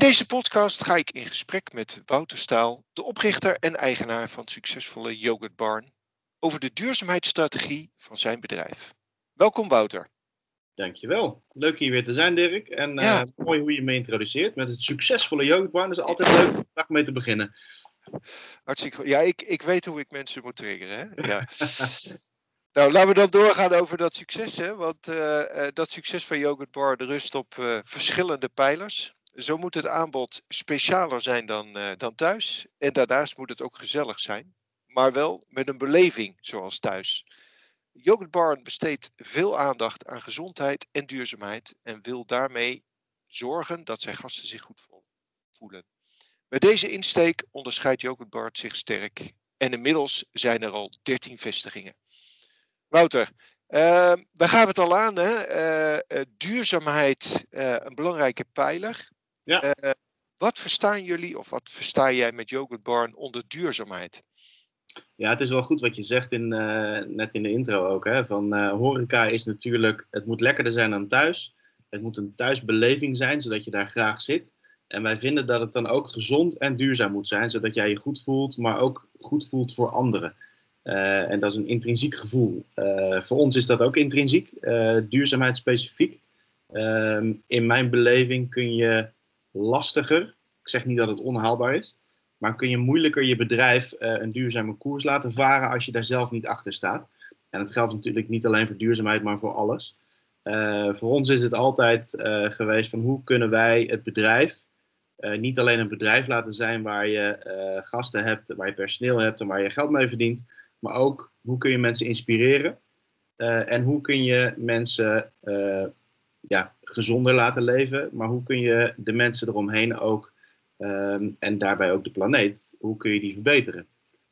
deze podcast ga ik in gesprek met Wouter Staal, de oprichter en eigenaar van het succesvolle Yogurt Barn, over de duurzaamheidsstrategie van zijn bedrijf. Welkom Wouter. Dankjewel. Leuk hier weer te zijn, Dirk. En uh, mooi hoe je me introduceert met het succesvolle yoghurtbarn. Dat is altijd leuk om dag mee te beginnen. Hartstikke goed. Ja, ik, ik weet hoe ik mensen moet triggeren. Hè? Ja. nou, laten we dan doorgaan over dat succes. Hè? Want uh, uh, dat succes van Yogurt Bar rust op verschillende pijlers. Zo moet het aanbod specialer zijn dan, dan thuis. En daarnaast moet het ook gezellig zijn. Maar wel met een beleving zoals thuis. Yogurt Barn besteedt veel aandacht aan gezondheid en duurzaamheid en wil daarmee zorgen dat zijn gasten zich goed voelen. Met deze insteek onderscheidt Yogurt Barn zich sterk en inmiddels zijn er al 13 vestigingen. Wouter, uh, we gaven het al aan, hè? Uh, duurzaamheid uh, een belangrijke pijler. Ja. wat verstaan jullie of wat versta jij met Yogurt Barn onder duurzaamheid? Ja, het is wel goed wat je zegt in, uh, net in de intro ook. Hè, van uh, horeca is natuurlijk, het moet lekkerder zijn dan thuis. Het moet een thuisbeleving zijn, zodat je daar graag zit. En wij vinden dat het dan ook gezond en duurzaam moet zijn, zodat jij je goed voelt, maar ook goed voelt voor anderen. Uh, en dat is een intrinsiek gevoel. voor ons is dat ook intrinsiek, duurzaamheid specifiek. Ehm, in mijn beleving kun je lastiger, ik zeg niet dat het onhaalbaar is, maar kun je moeilijker je bedrijf uh, een duurzame koers laten varen als je daar zelf niet achter staat. En dat geldt natuurlijk niet alleen voor duurzaamheid, maar voor alles. Uh, voor ons is het altijd uh, geweest van hoe kunnen wij het bedrijf niet alleen een bedrijf laten zijn waar je gasten hebt, waar je personeel hebt en waar je geld mee verdient, maar ook hoe kun je mensen inspireren en hoe kun je mensen ja, gezonder laten leven, maar hoe kun je de mensen eromheen ook Um, en daarbij ook de planeet. Hoe kun je die verbeteren?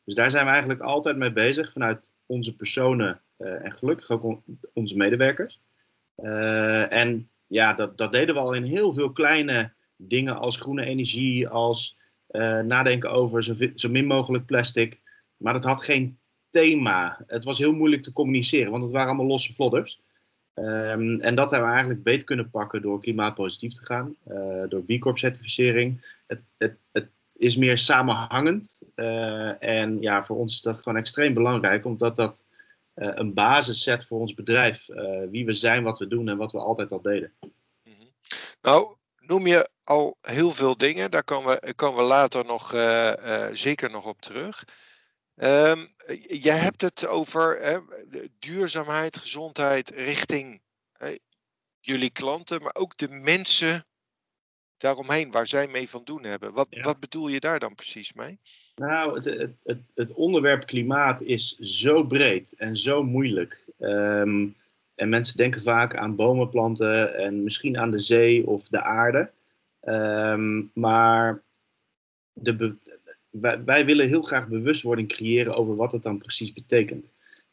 Dus daar zijn we eigenlijk altijd mee bezig vanuit onze personen uh, en gelukkig ook on onze medewerkers. Uh, en ja, dat, dat deden we al in heel veel kleine dingen als groene energie, als uh, nadenken over zo, zo, min mogelijk plastic. Maar dat had geen thema. Het was heel moeilijk te communiceren, want het waren allemaal losse vlodders. Um, en dat hebben we eigenlijk beter kunnen pakken door klimaatpositief te gaan, uh, door B Corp certificering. Het, het, het is meer samenhangend uh, en ja, voor ons is dat gewoon extreem belangrijk, omdat dat uh, een basis zet voor ons bedrijf, wie we zijn, wat we doen en wat we altijd al deden. -hmm. Nou, noem je al heel veel dingen, daar komen we, komen we later nog zeker nog op terug. Um, jij hebt het over hè, duurzaamheid, gezondheid richting hè, jullie klanten, maar ook de mensen daaromheen waar zij mee van doen hebben. Wat, ja. wat bedoel je daar dan precies mee? Nou, het, het, het, onderwerp klimaat is zo breed en zo moeilijk. Um, en mensen denken vaak aan bomen planten en misschien aan de zee of de aarde. Um, maar de, wij, willen heel graag bewustwording creëren over wat het dan precies betekent.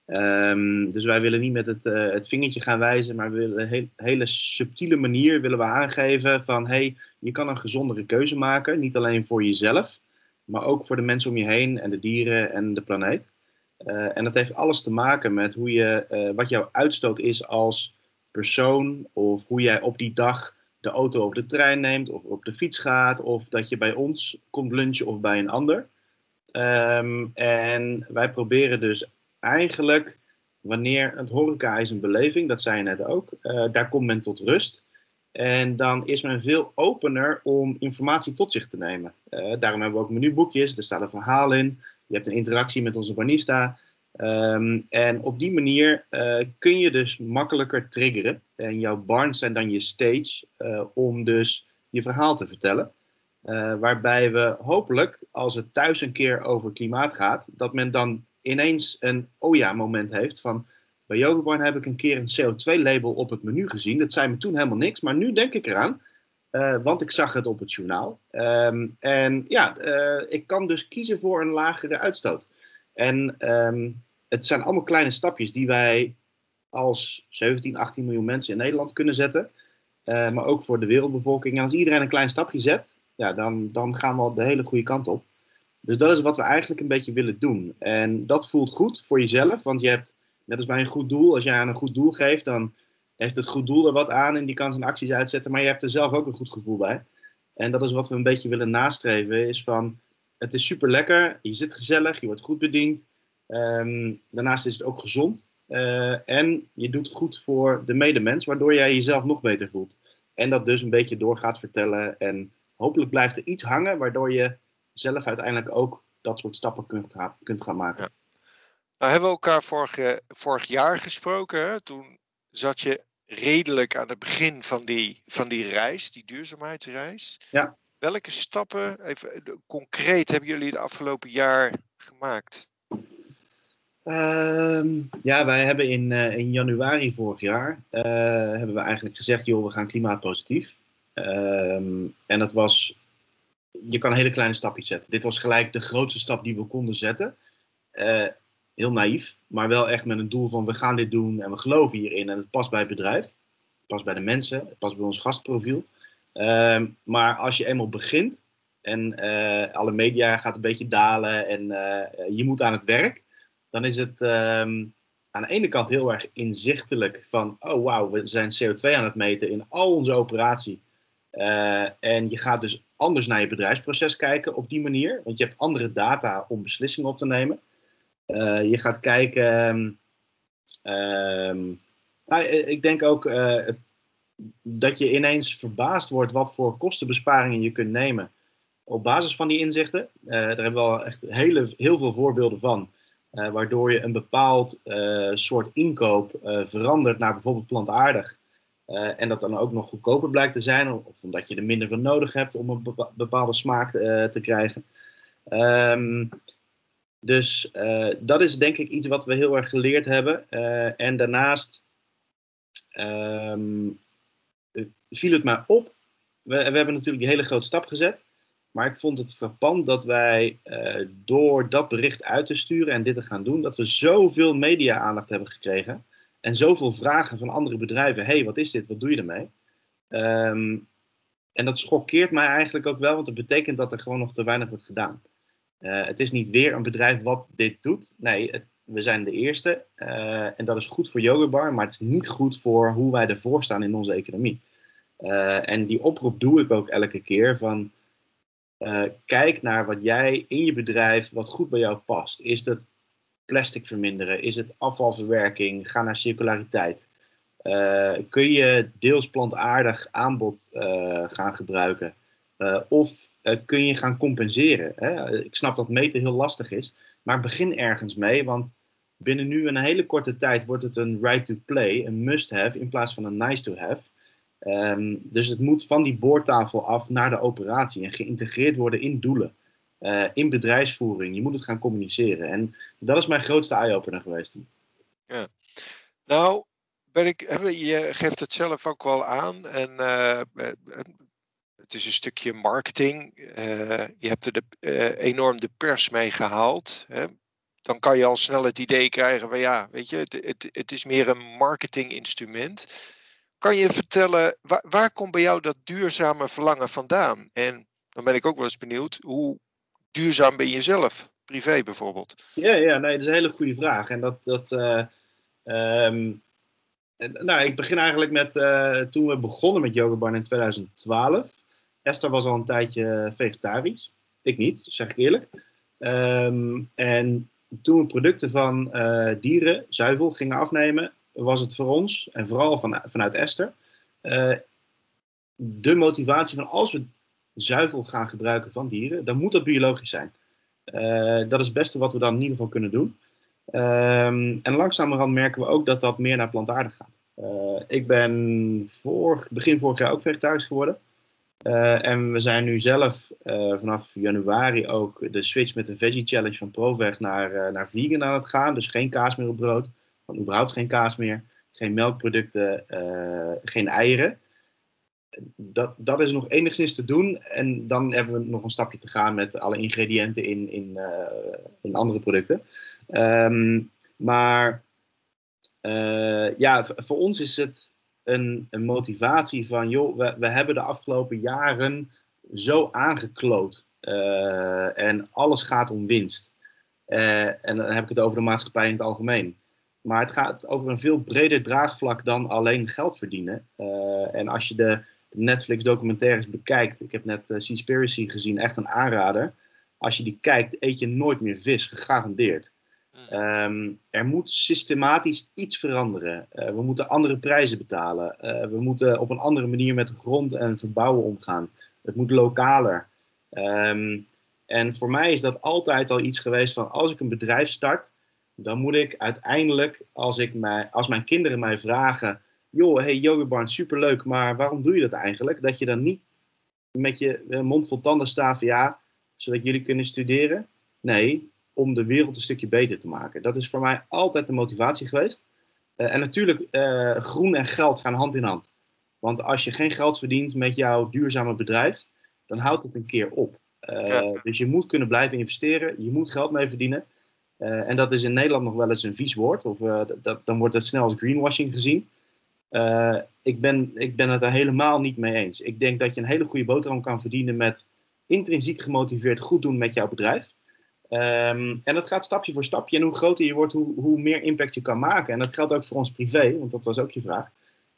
Um, dus wij willen niet met het, uh, het vingertje gaan wijzen, maar we willen een hele subtiele manier willen we aangeven van hey, je kan een gezondere keuze maken. Niet alleen voor jezelf, maar ook voor de mensen om je heen en de dieren en de planeet. Uh, en dat heeft alles te maken met hoe je, uh, wat jouw uitstoot is als persoon of hoe jij op die dag de auto of de trein neemt of op de fiets gaat of dat je bij ons komt lunchen of bij een ander. Um, en wij proberen dus eigenlijk, wanneer het horeca is een beleving, dat zei je net ook, uh, daar komt men tot rust. En dan is men veel opener om informatie tot zich te nemen. Uh, daarom hebben we ook menuboekjes, er staat een verhaal in. Je hebt een interactie met onze barista. Um, en op die manier uh, kun je dus makkelijker triggeren. En jouw barns zijn dan je stage uh, om dus je verhaal te vertellen. Uh, waarbij we hopelijk, als het thuis een keer over klimaat gaat, dat men dan ineens een oh ja moment heeft van bij Yogabarn heb ik een keer een CO2-label op het menu gezien. Dat zei me toen helemaal niks, maar nu denk ik eraan. Want ik zag het op het journaal. Um, en ja, ik kan dus kiezen voor een lagere uitstoot. En um, het zijn allemaal kleine stapjes die wij als 17, 18 miljoen mensen in Nederland kunnen zetten. Uh, maar ook voor de wereldbevolking. En als iedereen een klein stapje zet, ja, dan, dan gaan we de hele goede kant op. Dus dat is wat we eigenlijk een beetje willen doen. En dat voelt goed voor jezelf, want je hebt, net als bij een goed doel, als jij aan een goed doel geeft, dan heeft het goed doel er wat aan en die kan zijn acties uitzetten, maar je hebt er zelf ook een goed gevoel bij. En dat is wat we een beetje willen nastreven, is van het is super lekker, je zit gezellig, je wordt goed bediend. Ehm, daarnaast is het ook gezond. Uh, en je doet goed voor de medemens, waardoor jij jezelf nog beter voelt. En dat dus een beetje door gaat vertellen. En hopelijk blijft er iets hangen, waardoor je zelf uiteindelijk ook dat soort stappen kunt, kunt gaan maken. Ja. Nou hebben we elkaar vorig, vorig jaar gesproken. Hè? Toen zat je redelijk aan het begin van die, van die reis, die duurzaamheidsreis. Ja. Welke stappen, even concreet, hebben jullie de afgelopen jaar gemaakt? Ehm, ja, wij hebben in, uh, in januari vorig jaar uh, hebben we eigenlijk gezegd, joh, we gaan klimaatpositief. Um, en dat was, je kan hele kleine stapjes zetten. Dit was gelijk de grootste stap die we konden zetten. Uh, heel naïef, maar wel echt met een doel van we gaan dit doen en we geloven hierin en het past bij het bedrijf. Het past bij de mensen, het past bij ons gastprofiel. Um, maar als je eenmaal begint en alle media gaat een beetje dalen en je moet aan het werk, dan is het um, aan de ene kant heel erg inzichtelijk van, oh wauw, we zijn CO2 aan het meten in al onze operatie. Uh, en je gaat dus anders naar je bedrijfsproces kijken op die manier, want je hebt andere data om beslissingen op te nemen. Uh, je gaat kijken, um, nou, ik denk ook dat je ineens verbaasd wordt wat voor kostenbesparingen je kunt nemen op basis van die inzichten. daar hebben we al echt hele, heel veel voorbeelden van. Uh, waardoor je een bepaald uh, soort inkoop uh, verandert naar bijvoorbeeld plantaardig. en dat dan ook nog goedkoper blijkt te zijn, of omdat je er minder van nodig hebt om een bepaalde smaak te krijgen. Um, dus dat is denk ik iets wat we heel erg geleerd hebben. en daarnaast um, viel het mij op. We, we hebben natuurlijk die hele grote stap gezet. Maar ik vond het frappant dat wij uh, door dat bericht uit te sturen en dit te gaan doen, dat we zoveel media-aandacht hebben gekregen. En zoveel vragen van andere bedrijven. hey, wat is dit? Wat doe je ermee? Um, en dat schokkeert mij eigenlijk ook wel, want het betekent dat er gewoon nog te weinig wordt gedaan. Uh, het is niet weer een bedrijf wat dit doet. Nee, we zijn de eerste. Uh, en dat is goed voor Yogabar, maar het is niet goed voor hoe wij ervoor staan in onze economie. en die oproep doe ik ook elke keer van uh, kijk naar wat jij in je bedrijf, wat goed bij jou past. Is het plastic verminderen? Is het afvalverwerking? Ga naar circulariteit. Uh, kun je deels plantaardig aanbod uh, gaan gebruiken? of kun je gaan compenseren? Hè? Ik snap dat meten heel lastig is, maar begin ergens mee, want binnen nu een hele korte tijd wordt het een right to play, een must have in plaats van een nice to have. Um, dus het moet van die boordtafel af naar de operatie en geïntegreerd worden in doelen, uh, in bedrijfsvoering. Je moet het gaan communiceren. En dat is mijn grootste eye-opener geweest. Ja. Nou, ben ik, je geeft het zelf ook wel aan. En uh, het is een stukje marketing. Je hebt er de, enorm de pers mee gehaald. Hè? Dan kan je al snel het idee krijgen van ja, weet je, het, het, het is meer een marketinginstrument. Kan je vertellen, waar, waar komt bij jou dat duurzame verlangen vandaan? En dan ben ik ook wel eens benieuwd, hoe duurzaam ben je zelf, privé bijvoorbeeld? Ja, ja nee, dat is een hele goede vraag. En dat, dat uh, um, nou, ik begin eigenlijk met uh, toen we begonnen met Yoga Barn in 2012. Esther was al een tijdje vegetarisch. Ik niet, zeg ik eerlijk. Um, en toen we producten van uh, dieren, zuivel, gingen afnemen, was het voor ons, en vooral van, vanuit Esther, uh, de motivatie van als we zuivel gaan gebruiken van dieren, dan moet dat biologisch zijn. Uh, dat is het beste wat we dan in ieder geval kunnen doen. Um, en langzamerhand merken we ook dat dat meer naar plantaardig gaat. Uh, ik ben voor, begin vorig jaar ook vegetarisch geworden. En we zijn nu zelf vanaf januari ook de switch met de Veggie Challenge van Proveg naar, naar vegan aan het gaan. Dus geen kaas meer op brood. Van überhaupt geen kaas meer, geen melkproducten, uh, geen eieren. Dat, dat is nog enigszins te doen. En dan hebben we nog een stapje te gaan met alle ingrediënten in, in, uh, in andere producten. Um, maar uh, ja, voor ons is het een, een motivatie van, joh, we, we hebben de afgelopen jaren zo aangekloot. en alles gaat om winst. en dan heb ik het over de maatschappij in het algemeen. Maar het gaat over een veel breder draagvlak dan alleen geld verdienen. Uh, en als je de, Netflix documentaires bekijkt. Ik heb net uh, Seaspiracy gezien, echt een aanrader. Als je die kijkt, eet je nooit meer vis, gegarandeerd. Ehm, er moet systematisch iets veranderen. Uh, we moeten andere prijzen betalen. Uh, we moeten op een andere manier met grond en verbouwen omgaan. Het moet lokaler. Um, en voor mij is dat altijd al iets geweest van als ik een bedrijf start, dan moet ik uiteindelijk, als, ik mij, als mijn kinderen mij vragen, joh, hey Yoga superleuk, maar waarom doe je dat eigenlijk? Dat je dan niet met je mond vol tanden staat van ja, zodat jullie kunnen studeren. Nee, om de wereld een stukje beter te maken. Dat is voor mij altijd de motivatie geweest. Uh, en natuurlijk, uh, groen en geld gaan hand in hand. Want als je geen geld verdient met jouw duurzame bedrijf, dan houdt het een keer op. Uh, Dus je moet kunnen blijven investeren, je moet geld mee verdienen. En dat is in Nederland nog wel eens een vies woord, of dat, dan wordt het snel als greenwashing gezien. ik, ben, ik ben het er helemaal niet mee eens. Ik denk dat je een hele goede boterham kan verdienen met intrinsiek gemotiveerd goed doen met jouw bedrijf. Um, en dat gaat stapje voor stapje. En hoe groter je wordt, hoe, hoe, meer impact je kan maken. En dat geldt ook voor ons privé, want dat was ook je vraag.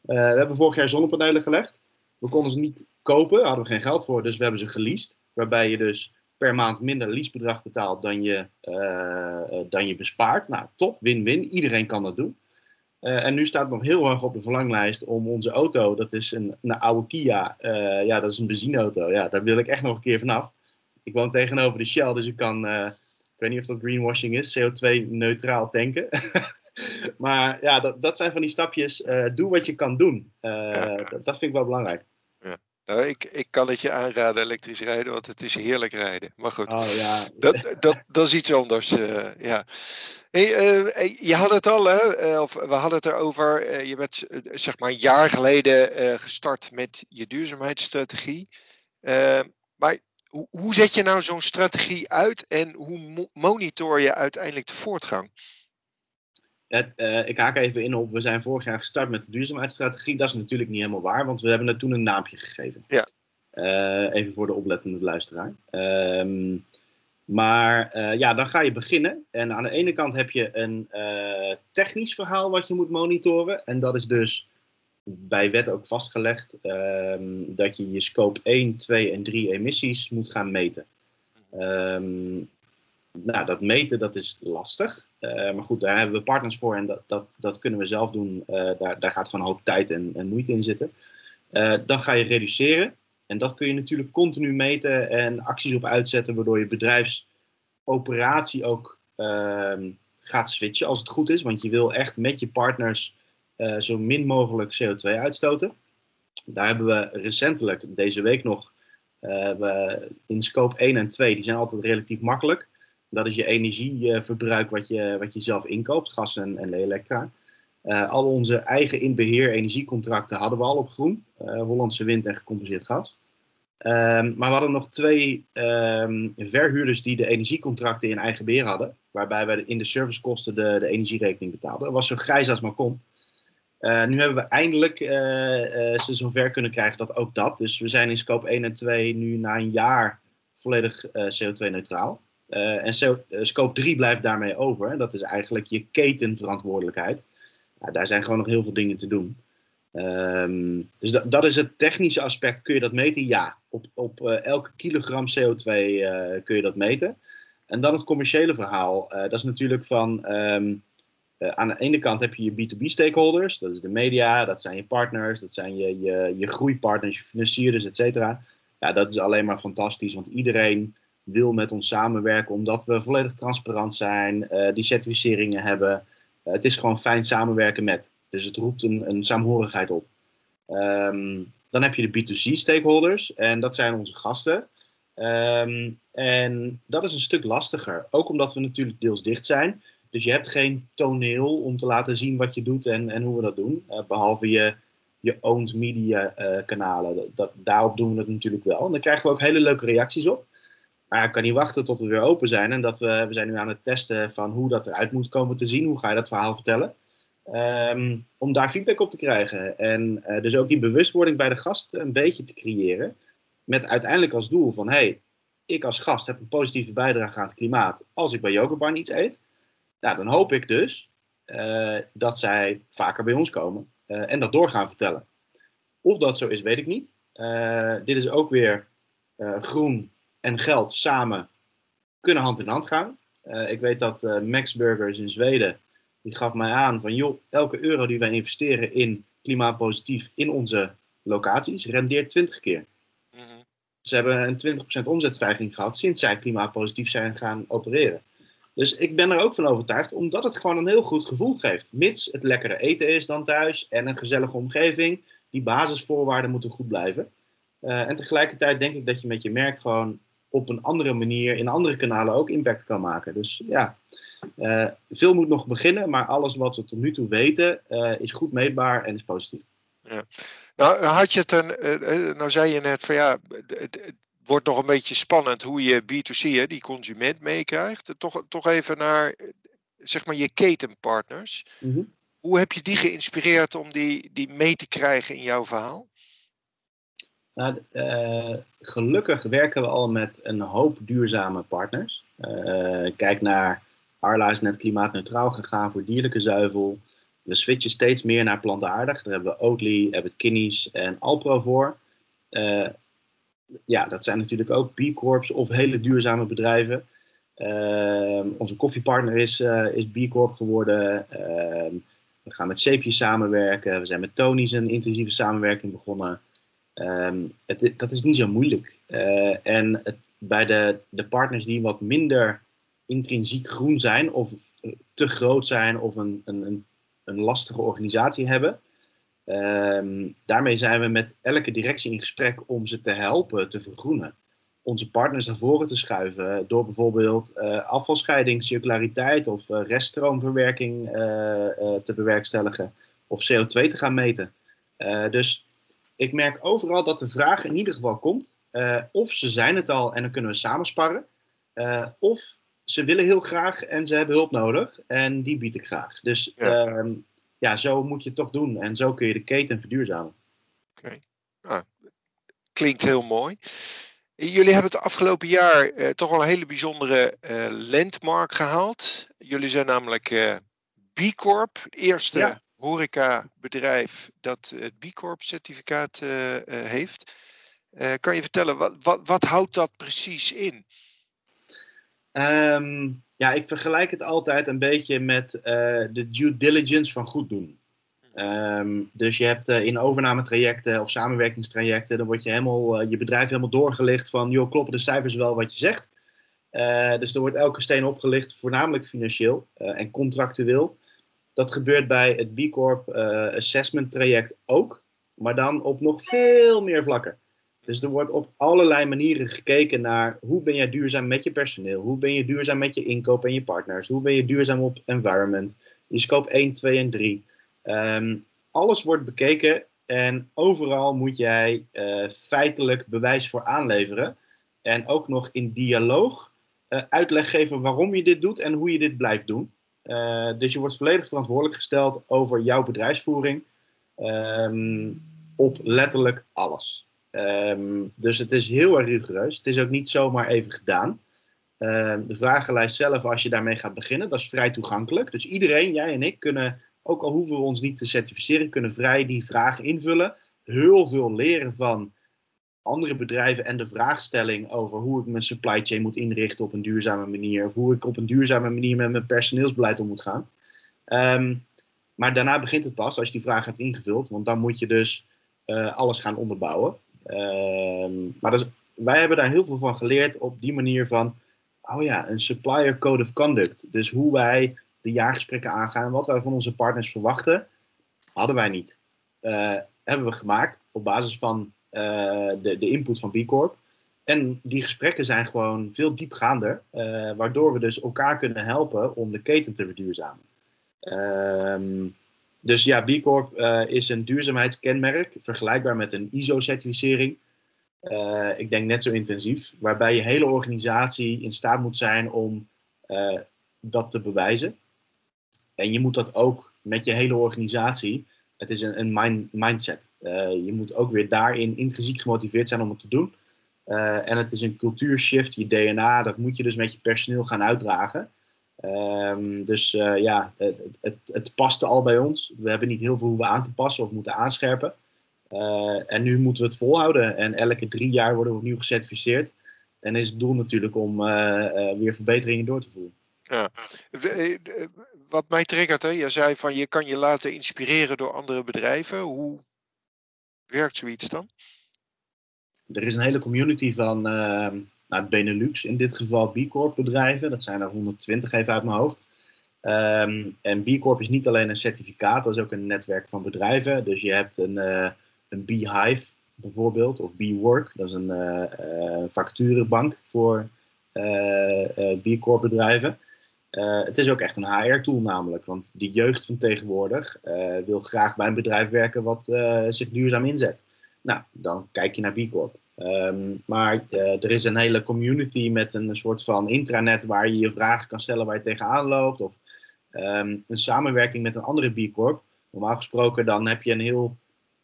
We hebben vorig jaar zonnepanelen gelegd. We konden ze niet kopen, daar hadden we geen geld voor, dus we hebben ze geleased. Waarbij je dus per maand minder leasebedrag betaalt dan je, uh, dan je bespaart. Nou, top, win-win. Iedereen kan dat doen. Uh, en nu staat nog heel erg op de verlanglijst om onze auto, dat is een, een oude Kia, ja, dat is een benzineauto. Ja, daar wil ik echt nog een keer vanaf ik woon tegenover de Shell, dus ik kan, ik weet niet of dat greenwashing is, CO2-neutraal tanken. maar ja, dat, dat zijn van die stapjes. Doe wat je kan doen. Ja. dat, dat, vind ik wel belangrijk. Nou, ik, ik kan het je aanraden elektrisch rijden, want het is heerlijk rijden. Maar goed, oh, ja. dat, dat, dat is iets anders. ja. Hey, je had het al, hè? of we hadden het erover. je bent zeg maar een jaar geleden gestart met je duurzaamheidsstrategie. maar hoe, hoe zet je nou zo'n strategie uit en hoe monitor je uiteindelijk de voortgang? Het, uh, ik haak even in op, we zijn vorig jaar gestart met de duurzaamheidsstrategie. Dat is natuurlijk niet helemaal waar, want we hebben er toen een naampje gegeven. Ja. Uh, even voor de oplettende luisteraar. Um, maar uh, ja, dan ga je beginnen. En aan de ene kant heb je een technisch verhaal wat je moet monitoren. En dat is dus bij wet ook vastgelegd um, dat je je scope 1, 2 en 3 emissies moet gaan meten. Um, nou, dat meten dat is lastig. Uh, maar goed, daar hebben we partners voor en dat, dat, dat kunnen we zelf doen. Uh, daar, daar gaat gewoon een hoop tijd en, en moeite in zitten. Uh, dan ga je reduceren. En dat kun je natuurlijk continu meten en acties op uitzetten, waardoor je bedrijfsoperatie ook ehm, gaat switchen als het goed is. Want je wil echt met je partners zo min mogelijk CO2 uitstoten. Daar hebben we recentelijk, deze week nog, we in scope 1 en 2, die zijn altijd relatief makkelijk. Dat is je energieverbruik wat je, wat je zelf inkoopt, gas en, en elektra. Uh, al onze eigen inbeheer energiecontracten hadden we al op groen. Hollandse wind en gecompenseerd gas. Um, maar we hadden nog twee um, verhuurders die de energiecontracten in eigen beheer hadden. Waarbij wij in de servicekosten de, de energierekening betaalden. Dat was zo grijs als maar kon. Uh, nu hebben we eindelijk uh, uh, ze zover kunnen krijgen dat ook dat. Dus we zijn in scope 1 en 2 nu na een jaar volledig CO2-neutraal. En scope 3 blijft daarmee over. Dat is eigenlijk je ketenverantwoordelijkheid. Nou, daar zijn gewoon nog heel veel dingen te doen. Um, dus dat, dat is het technische aspect. Kun je dat meten? Ja. Op, op elke kilogram CO2 kun je dat meten. En dan het commerciële verhaal. dat is natuurlijk van. Uh, aan de ene kant heb je je B2B stakeholders, dat is de media, dat zijn je partners, dat zijn je, je, je groeipartners, je financierders, et cetera. Ja, dat is alleen maar fantastisch, want iedereen wil met ons samenwerken omdat we volledig transparant zijn, uh, die certificeringen hebben. Uh, het is gewoon fijn samenwerken met. Dus het roept een, een saamhorigheid op. Um, dan heb je de B2C stakeholders en dat zijn onze gasten. Um, en dat is een stuk lastiger, ook omdat we natuurlijk deels dicht zijn. Dus je hebt geen toneel om te laten zien wat je doet en, en hoe we dat doen. Uh, behalve je, je owned media kanalen. Dat, daarop doen we het natuurlijk wel. En daar krijgen we ook hele leuke reacties op. Maar ik kan niet wachten tot we weer open zijn. En dat we, we zijn nu aan het testen van hoe dat eruit moet komen te zien. Hoe ga je dat verhaal vertellen? Um, om daar feedback op te krijgen. En uh, dus ook die bewustwording bij de gast een beetje te creëren. Met uiteindelijk als doel van, hey, ik als gast heb een positieve bijdrage aan het klimaat als ik bij Yogabarn iets eet. Nou, dan hoop ik dus uh, dat zij vaker bij ons komen uh, en dat door gaan vertellen. Of dat zo is, weet ik niet. dit is ook weer groen en geld samen kunnen hand in hand gaan. ik weet dat Max Burgers in Zweden, die gaf mij aan van joh, elke euro die wij investeren in klimaatpositief in onze locaties rendeert 20 keer. Mhm. Ze hebben een 20% omzetstijging gehad sinds zij klimaatpositief zijn gaan opereren. Dus ik ben er ook van overtuigd, omdat het gewoon een heel goed gevoel geeft. Mits het lekkere eten is dan thuis en een gezellige omgeving. Die basisvoorwaarden moeten goed blijven. Uh, en tegelijkertijd denk ik dat je met je merk gewoon op een andere manier in andere kanalen ook impact kan maken. Dus ja, uh, veel moet nog beginnen, maar alles wat we tot nu toe weten uh, is goed meetbaar en is positief. Ja. Nou, had je het een, nou zei je net van ja, het, wordt nog een beetje spannend hoe je B2C, hè, die consument, meekrijgt. Toch, toch even naar zeg maar je ketenpartners. Mhm. Hoe heb je die geïnspireerd om die, die mee te krijgen in jouw verhaal? Nou, uh, gelukkig werken we al met een hoop duurzame partners. Uh, kijk naar Arla is net klimaatneutraal gegaan voor dierlijke zuivel. We switchen steeds meer naar plantaardig. Daar hebben we Oatly, hebben Kinnies en Alpro voor. Uh, ja, dat zijn natuurlijk ook B Corps of hele duurzame bedrijven. Onze koffiepartner is, is B Corp geworden. We gaan met Sepje samenwerken. We zijn met Tony's een intensieve samenwerking begonnen. Ehm, het, dat is niet zo moeilijk. Uh, en bij de, de partners die wat minder intrinsiek groen zijn, of te groot zijn, of een, een, een lastige organisatie hebben, Um, daarmee zijn we met elke directie in gesprek om ze te helpen te vergroenen. Onze partners naar voren te schuiven door bijvoorbeeld uh, afvalscheiding, circulariteit of reststroomverwerking te bewerkstelligen of CO2 te gaan meten. dus ik merk overal dat de vraag in ieder geval komt. of ze zijn het al en dan kunnen we samensparren. of ze willen heel graag en ze hebben hulp nodig en die bied ik graag. Dus ja. Ehm, ja, zo moet je het toch doen. En zo kun je de keten verduurzamen. Oké, nou, klinkt heel mooi. Jullie hebben het afgelopen jaar eh, toch wel een hele bijzondere landmark gehaald. Jullie zijn namelijk B Corp, eerste ja. Horecabedrijf dat het B Corp certificaat heeft. kan je vertellen, wat, wat, wat houdt dat precies in? Um, ja, ik vergelijk het altijd een beetje met de due diligence van goed doen. Um, dus je hebt uh, in overnametrajecten of samenwerkingstrajecten, dan wordt je, helemaal, je bedrijf helemaal doorgelicht van, joh, kloppen de cijfers wel wat je zegt? dus er wordt elke steen opgelicht, voornamelijk financieel en contractueel. Dat gebeurt bij het B Corp assessment traject ook, maar dan op nog veel meer vlakken. Dus er wordt op allerlei manieren gekeken naar hoe ben jij duurzaam met je personeel, hoe ben je duurzaam met je inkoop en je partners, hoe ben je duurzaam op environment, je scope 1, 2 en 3. Um, ehm, alles wordt bekeken en overal moet jij uh, feitelijk bewijs voor aanleveren. En ook nog in dialoog uh, uitleg geven waarom je dit doet en hoe je dit blijft doen. Uh, dus je wordt volledig verantwoordelijk gesteld over jouw bedrijfsvoering um, op letterlijk alles. Um, dus het is heel erg rigoureus. Het is ook niet zomaar even gedaan. Um, de vragenlijst zelf, als je daarmee gaat beginnen, dat is vrij toegankelijk. Dus iedereen, jij en ik, kunnen, ook al hoeven we ons niet te certificeren, kunnen vrij die vragen invullen. Heel veel leren van andere bedrijven en de vraagstelling over hoe ik mijn supply chain moet inrichten op een duurzame manier. Of hoe ik op een duurzame manier met mijn personeelsbeleid om moet gaan. Um, maar daarna begint het pas als je die vraag hebt ingevuld. Want dan moet je dus uh, alles gaan onderbouwen. Ehm, maar dus, wij hebben daar heel veel van geleerd op die manier van, oh ja, een supplier code of conduct. Dus hoe wij de jaargesprekken aangaan, wat wij van onze partners verwachten, hadden wij niet. Uh, hebben we gemaakt op basis van de, de input van B Corp. En die gesprekken zijn gewoon veel diepgaander, uh, waardoor we dus elkaar kunnen helpen om de keten te verduurzamen. Um, dus ja, B Corp uh, is een duurzaamheidskenmerk, vergelijkbaar met een ISO-certificering. Ik denk net zo intensief, waarbij je hele organisatie in staat moet zijn om dat te bewijzen. En je moet dat ook met je hele organisatie. Het is een, een mind, mindset. je moet ook weer daarin intrinsiek gemotiveerd zijn om het te doen. en het is een cultuurshift, je DNA, dat moet je dus met je personeel gaan uitdragen. Um, dus uh, ja, het, het, het, paste al bij ons. We hebben niet heel veel hoeven aan te passen of moeten aanscherpen. en nu moeten we het volhouden. En elke drie jaar worden we opnieuw gecertificeerd. En is het doel natuurlijk om weer verbeteringen door te voeren. Ja. Wat mij triggert, hè? je zei van je kan je laten inspireren door andere bedrijven. Hoe werkt zoiets dan? Er is een hele community van uh, nou, Benelux, in dit geval B Corp bedrijven. Dat zijn er 120 even uit mijn hoofd. Ehm, en B Corp is niet alleen een certificaat, dat is ook een netwerk van bedrijven. Dus je hebt een, uh, een Beehive bijvoorbeeld, of B-Work, dat is een uh, vacaturebank voor B Corp bedrijven. Het is ook echt een HR-tool namelijk, want die jeugd van tegenwoordig wil graag bij een bedrijf werken wat zich duurzaam inzet. Nou, dan kijk je naar B Corp. Ehm, maar er is een hele community met een soort van intranet waar je je vragen kan stellen waar je tegenaan loopt. Of Ehm, een samenwerking met een andere B Corp. Normaal gesproken dan heb je een heel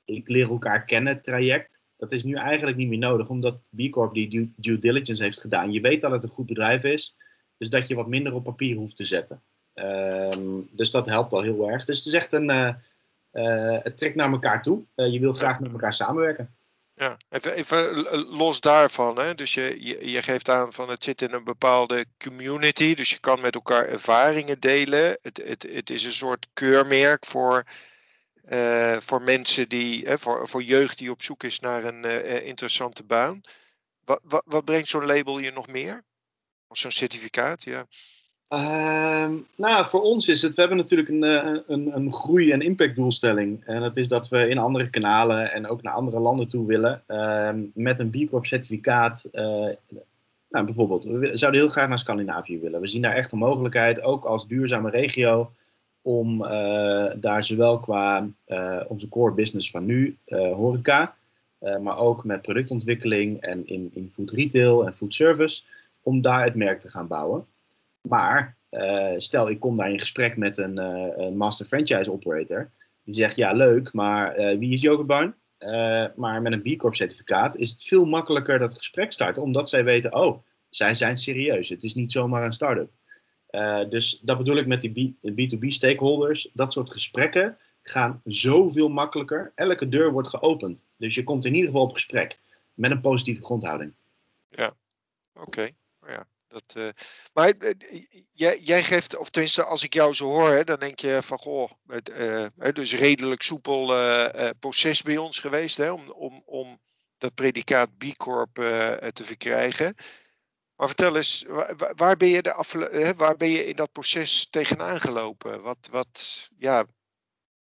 ik leer elkaar kennen traject. Dat is nu eigenlijk niet meer nodig, omdat B Corp die due, diligence heeft gedaan. Je weet dat het een goed bedrijf is, dus dat je wat minder op papier hoeft te zetten. Ehm, dus dat helpt al heel erg. Dus het is echt een, uh, het trekt naar elkaar toe. Uh, je wil graag met elkaar samenwerken. Ja, even, even los daarvan. Hè? Dus je, je, je, geeft aan van het zit in een bepaalde community. Dus je kan met elkaar ervaringen delen. Het, het, het is een soort keurmerk voor, voor mensen die, hè, voor, voor jeugd die op zoek is naar een interessante baan. Wat, wat, wat brengt zo'n label je nog meer? Zo'n certificaat, ja. Uh, nou, voor ons is het, we hebben natuurlijk een, eh, een, een groei- en impactdoelstelling. En dat is dat we in andere kanalen en ook naar andere landen toe willen. Uh, met een B Corp certificaat. Uh, nou, bijvoorbeeld, we zouden heel graag naar Scandinavië willen. We zien daar echt een mogelijkheid, ook als duurzame regio, om uh, daar zowel qua onze core business van nu, horeca, maar ook met productontwikkeling en in, in food retail en food service, om daar het merk te gaan bouwen. Maar uh, stel, ik kom daar in gesprek met een, uh, een, master franchise operator. Die zegt, ja leuk, maar uh, wie is Yoghurtbarn? maar met een B Corp certificaat is het veel makkelijker dat gesprek starten. Omdat zij weten, oh, zij zijn serieus. Het is niet zomaar een start-up. dus dat bedoel ik met die B2B stakeholders. Dat soort gesprekken gaan zoveel makkelijker. Elke deur wordt geopend. Dus je komt in ieder geval op gesprek. Met een positieve grondhouding. Ja, oké. Ja. Dat, uh, maar uh, jij, jij, geeft, of tenminste als ik jou zo hoor, hè, dan denk je van goh, het, uh, dus redelijk soepel proces bij ons geweest hè, om, om, om dat predicaat B Corp te verkrijgen. Maar vertel eens, waar, waar ben je de afle waar ben je in dat proces tegenaan gelopen? Wat, wat, ja,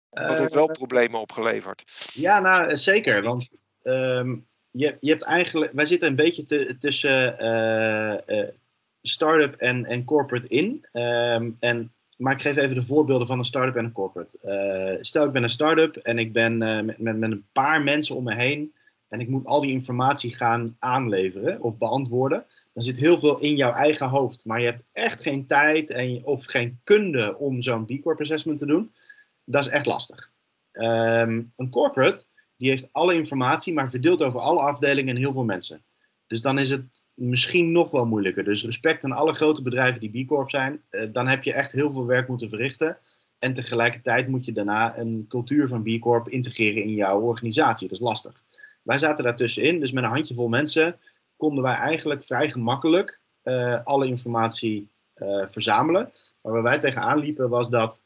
wat heeft wel problemen opgeleverd? Ja, nou zeker. Want um, je, je hebt eigenlijk, wij zitten een beetje tussen start-up en, en corporate in. Ehm, en, maar ik geef even de voorbeelden van een start-up en een corporate. Uh, stel, ik ben een start-up en ik ben met, met, met een paar mensen om me heen. En ik moet al die informatie gaan aanleveren of beantwoorden. Dan zit heel veel in jouw eigen hoofd. Maar je hebt echt geen tijd en, of geen kunde om zo'n B Corp assessment te doen. Dat is echt lastig. Um, een corporate die heeft alle informatie, maar verdeeld over alle afdelingen en heel veel mensen. Dus dan is het misschien nog wel moeilijker. Dus respect aan alle grote bedrijven die B Corp zijn. Uh, dan heb je echt heel veel werk moeten verrichten. En tegelijkertijd moet je daarna een cultuur van B Corp integreren in jouw organisatie. Dat is lastig. Wij zaten daartussenin, dus met een handjevol mensen konden wij eigenlijk vrij gemakkelijk uh, alle informatie uh, verzamelen. Maar waar wij tegenaan liepen was dat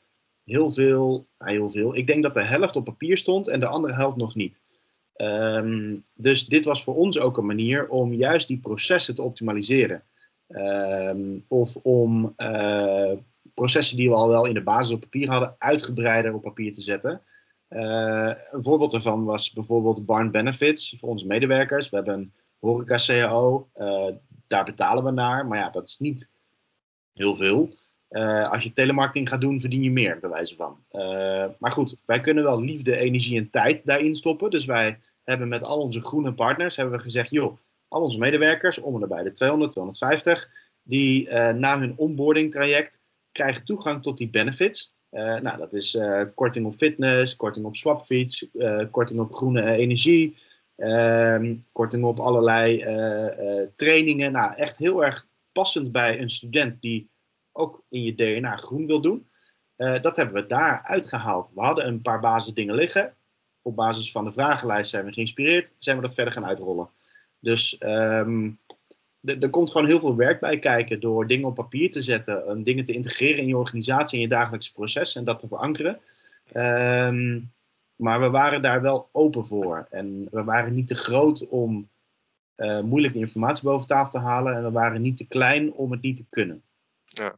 heel veel, heel veel, ik denk dat de helft op papier stond en de andere helft nog niet. Um, dus dit was voor ons ook een manier om juist die processen te optimaliseren. Um, of om uh, processen die we al wel in de basis op papier hadden, uitgebreider op papier te zetten. Uh, een voorbeeld daarvan was bijvoorbeeld Barn Benefits voor onze medewerkers. We hebben een horeca-CAO, uh, daar betalen we naar, maar ja, dat is niet heel veel. Uh, als je telemarketing gaat doen, verdien je meer, bij wijze van. Uh, maar goed, wij kunnen wel liefde, energie en tijd daarin stoppen. Dus wij hebben met al onze groene partners hebben we gezegd, joh, al onze medewerkers, om en bij de 200, 250, die uh, na hun onboarding traject krijgen toegang tot die benefits. Nou, dat is korting op fitness, korting op swapfiets, korting op groene energie, ehm, korting op allerlei trainingen. Nou, echt heel erg passend bij een student die ook in je DNA groen wil doen. dat hebben we daar uitgehaald. We hadden een paar basisdingen liggen op basis van de vragenlijst zijn we geïnspireerd, zijn we dat verder gaan uitrollen. Dus ehm, er komt gewoon heel veel werk bij kijken door dingen op papier te zetten, dingen te integreren in je organisatie, in je dagelijkse proces en dat te verankeren. Ehm, maar we waren daar wel open voor. En we waren niet te groot om uh, moeilijke informatie boven tafel te halen. En we waren niet te klein om het niet te kunnen. Ja.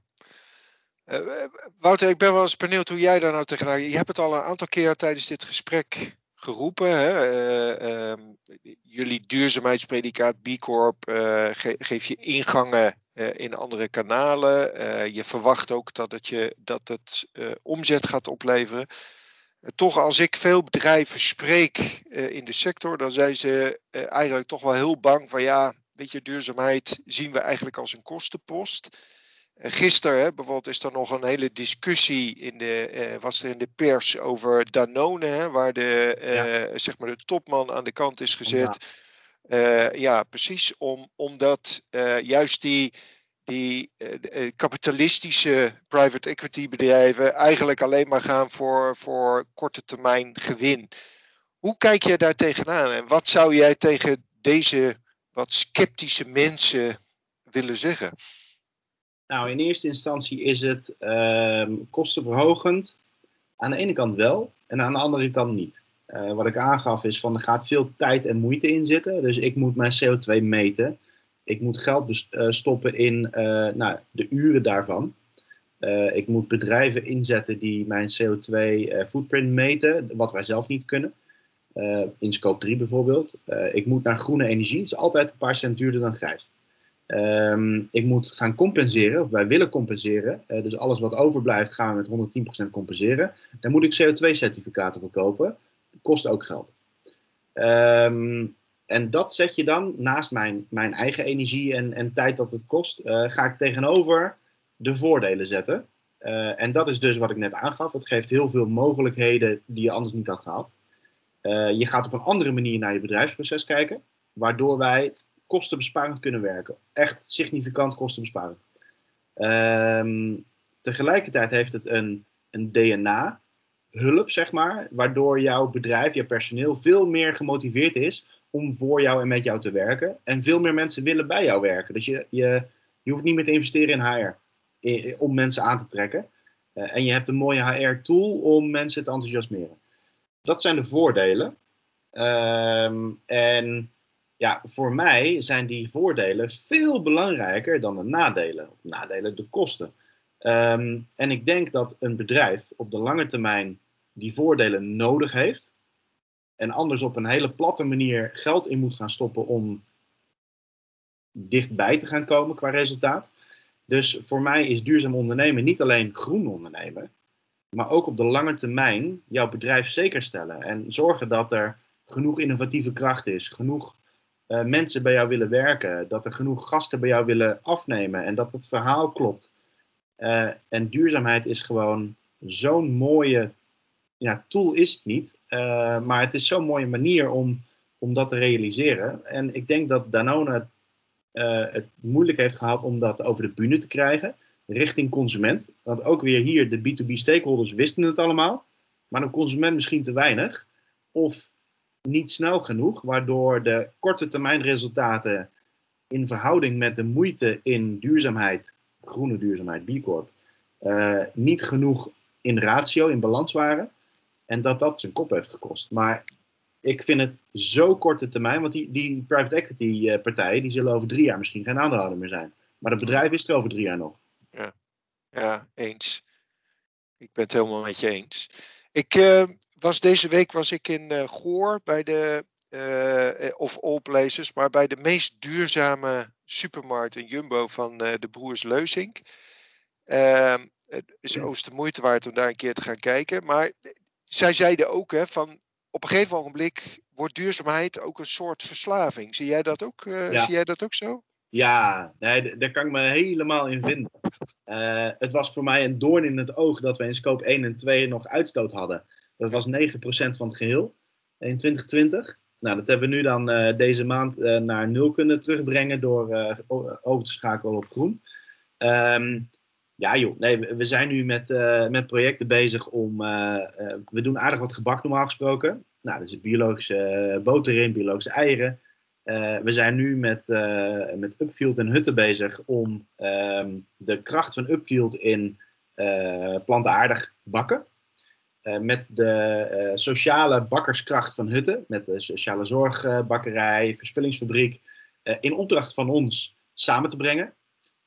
Uh, Wouter, ik ben wel eens benieuwd hoe jij daar nou tegenaan. Je hebt het al een aantal keer tijdens dit gesprek geroepen. Hè? Uh, um, jullie duurzaamheidspredicaat B Corp ge geeft je ingangen in andere kanalen. je verwacht ook dat het, je, dat het omzet gaat opleveren toch als ik veel bedrijven spreek in de sector, dan zijn ze eigenlijk toch wel heel bang van ja, weet je, duurzaamheid zien we eigenlijk als een kostenpost. Uh, gisteren bijvoorbeeld is er nog een hele discussie in de, was er in de pers over Danone, hè, waar de, ja. zeg maar de topman aan de kant is gezet. Ja, ja precies, om, omdat juist die die uh, kapitalistische private equity bedrijven eigenlijk alleen maar gaan voor, voor korte termijn gewin. Hoe kijk jij daar tegenaan en wat zou jij tegen deze wat sceptische mensen willen zeggen? Nou, in eerste instantie is het uh, kostenverhogend. Aan de ene kant wel en aan de andere kant niet. Uh, wat ik aangaf is van er gaat veel tijd en moeite in zitten. Dus ik moet mijn CO2 meten. Ik moet geld uh, stoppen in uh, nou, de uren daarvan. Ik moet bedrijven inzetten die mijn CO2-footprint meten, wat wij zelf niet kunnen. in scope 3 bijvoorbeeld. ik moet naar groene energie, het is altijd een paar cent duurder dan grijs. Um, ik moet gaan compenseren, of wij willen compenseren. dus alles wat overblijft gaan we met 110% compenseren. Dan moet ik CO2-certificaten verkopen. Kost ook geld. Um, en dat zet je dan naast mijn, mijn eigen energie en, en tijd dat het kost, uh, ga ik tegenover de voordelen zetten. Uh, en dat is dus wat ik net aangaf. Het geeft heel veel mogelijkheden die je anders niet had gehad. Je gaat op een andere manier naar je bedrijfsproces kijken, waardoor wij kostenbesparend kunnen werken. Echt significant kostenbesparend. Ehm, tegelijkertijd heeft het een, een DNA-hulp, zeg maar, waardoor jouw bedrijf, je personeel veel meer gemotiveerd is om voor jou en met jou te werken. En veel meer mensen willen bij jou werken. Dus je, je, je hoeft niet meer te investeren in HR om mensen aan te trekken. Uh, en je hebt een mooie HR-tool om mensen te enthousiasmeren. Dat zijn de voordelen. Um, en ja, voor mij zijn die voordelen veel belangrijker dan de nadelen. Of nadelen, de kosten. Um, en ik denk dat een bedrijf op de lange termijn die voordelen nodig heeft en anders op een hele platte manier geld in moet gaan stoppen om dichtbij te gaan komen qua resultaat. Dus voor mij is duurzaam ondernemen niet alleen groen ondernemen, maar ook op de lange termijn jouw bedrijf zeker stellen en zorgen dat er genoeg innovatieve kracht is, genoeg uh, mensen bij jou willen werken, dat er genoeg gasten bij jou willen afnemen en dat het verhaal klopt. Uh, en duurzaamheid is gewoon zo'n mooie ja, tool is het niet. Uh, maar het is zo'n mooie manier om, om dat te realiseren. En ik denk dat Danone het moeilijk heeft gehad om dat over de bühne te krijgen. Richting consument. Want ook weer hier, de B2B stakeholders wisten het allemaal. Maar de consument misschien te weinig. Of niet snel genoeg. Waardoor de korte termijn resultaten in verhouding met de moeite in duurzaamheid, groene duurzaamheid, B Corp, uh, niet genoeg in ratio, in balans waren. En dat dat zijn kop heeft gekost. Maar ik vind het zo korte termijn, want die, die private equity eh, partijen die zullen over drie jaar misschien geen aandeelhouder meer zijn. Maar het bedrijf is er over drie jaar nog. Ja, ja eens. Ik ben het helemaal met je eens. Ik uh, was deze week was ik in uh, Goor bij de, uh, of all places, maar bij de meest duurzame supermarkt in Jumbo van de broers Leusink. Ehm, het is oost de moeite waard om daar een keer te gaan kijken. Maar zij zeiden ook hè, van op een gegeven ogenblik wordt duurzaamheid ook een soort verslaving. Zie jij dat ook, zie jij dat ook zo? Ja, nee, daar kan ik me helemaal in vinden. Uh, het was voor mij een doorn in het oog dat we in scope 1 en 2 nog uitstoot hadden. Dat was 9% van het geheel in 2020. Nou, dat hebben we nu dan uh, deze maand naar nul kunnen terugbrengen door over te schakelen op groen. Um, ja joh, nee, we zijn nu met, met projecten bezig om... We doen aardig wat gebak normaal gesproken. Nou, zit biologische boter in, biologische eieren. We zijn nu met, met Upfield en Hutten bezig om ehm, de kracht van Upfield in plantaardig bakken. met de sociale bakkerskracht van Hutten, met de sociale zorgbakkerij, verspillingsfabriek, in opdracht van ons samen te brengen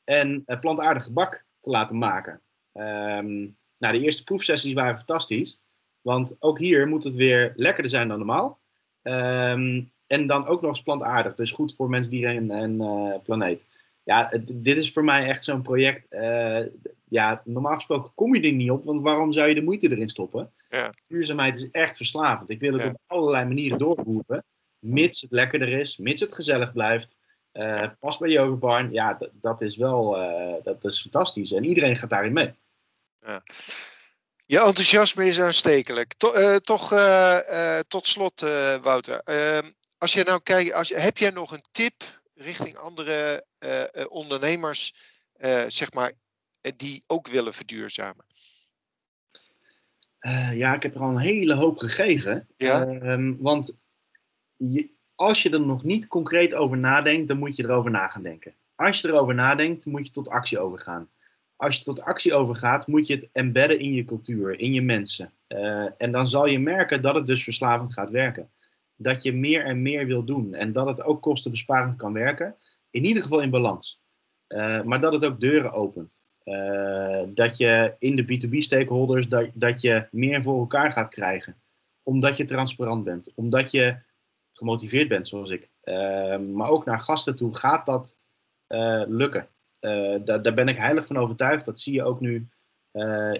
en plantaardig gebak te laten maken. Um, nou, de eerste proefsessies waren fantastisch. Want ook hier moet het weer lekkerder zijn dan normaal. Ehm, en dan ook nog eens plantaardig. Dus goed voor mensen, dieren en uh, planeet. Ja, dit is voor mij echt zo'n project. Uh, ja, normaal gesproken kom je er niet op. Want waarom zou je de moeite erin stoppen? Ja. Duurzaamheid is echt verslavend. Ik wil het op allerlei manieren doorvoeren. Mits het lekkerder is, mits het gezellig blijft. Uh, pas bij Yoga Barn, ja, dat is wel dat is fantastisch. En iedereen gaat daarin mee. Ja. Je enthousiasme is aanstekelijk. Eh, toch uh, tot slot, Wouter. Als je nou kijkt, als, heb jij nog een tip richting andere ondernemers, zeg maar, die ook willen verduurzamen? ja, ik heb er al een hele hoop gegeven. Ja? Ehm, want je, als je er nog niet concreet over nadenkt, dan moet je erover na gaan denken. Als je erover nadenkt, moet je tot actie overgaan als je tot actie overgaat, moet je het embedden in je cultuur, in je mensen. En dan zal je merken dat het dus verslavend gaat werken. Dat je meer en meer wil doen en dat het ook kostenbesparend kan werken. In ieder geval in balans. Uh, maar dat het ook deuren opent. Uh, dat je in de B2B-stakeholders, dat, dat je meer voor elkaar gaat krijgen. Omdat je transparant bent. Omdat je gemotiveerd bent, zoals ik. maar ook naar gasten toe gaat dat lukken. Daar, ben ik heilig van overtuigd. Dat zie je ook nu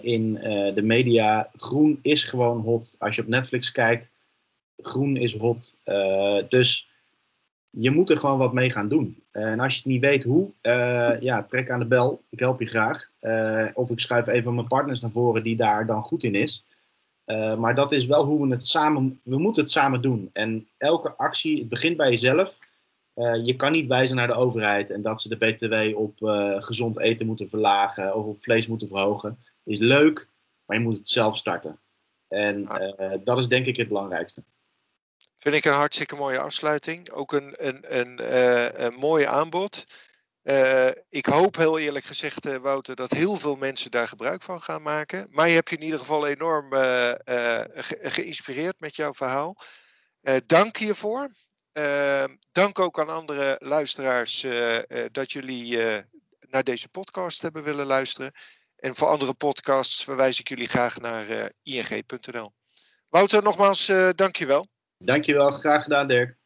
in de media. Groen is gewoon hot. Als je op Netflix kijkt, groen is hot. dus je moet er gewoon wat mee gaan doen. en als je het niet weet hoe, ja, trek aan de bel. Ik help je graag. of ik schuif even mijn partners naar voren die daar dan goed in is. maar dat is wel hoe we het samen, we moeten het samen doen. En elke actie, het begint bij jezelf. Uh, je kan niet wijzen naar de overheid en dat ze de BTW op uh, gezond eten moeten verlagen of op vlees moeten verhogen. Is leuk, maar je moet het zelf starten. En uh, dat is denk ik het belangrijkste. Vind ik een hartstikke mooie afsluiting. Ook een, een, een, een mooi aanbod. ik hoop heel eerlijk gezegd, Wouter, dat heel veel mensen daar gebruik van gaan maken. Maar je hebt je in ieder geval enorm ge geïnspireerd met jouw verhaal. dank hiervoor. Dank ook aan andere luisteraars dat jullie naar deze podcast hebben willen luisteren. En voor andere podcasts verwijs ik jullie graag naar ing.nl. Wouter, nogmaals, dankjewel. Dankjewel, graag gedaan Dirk.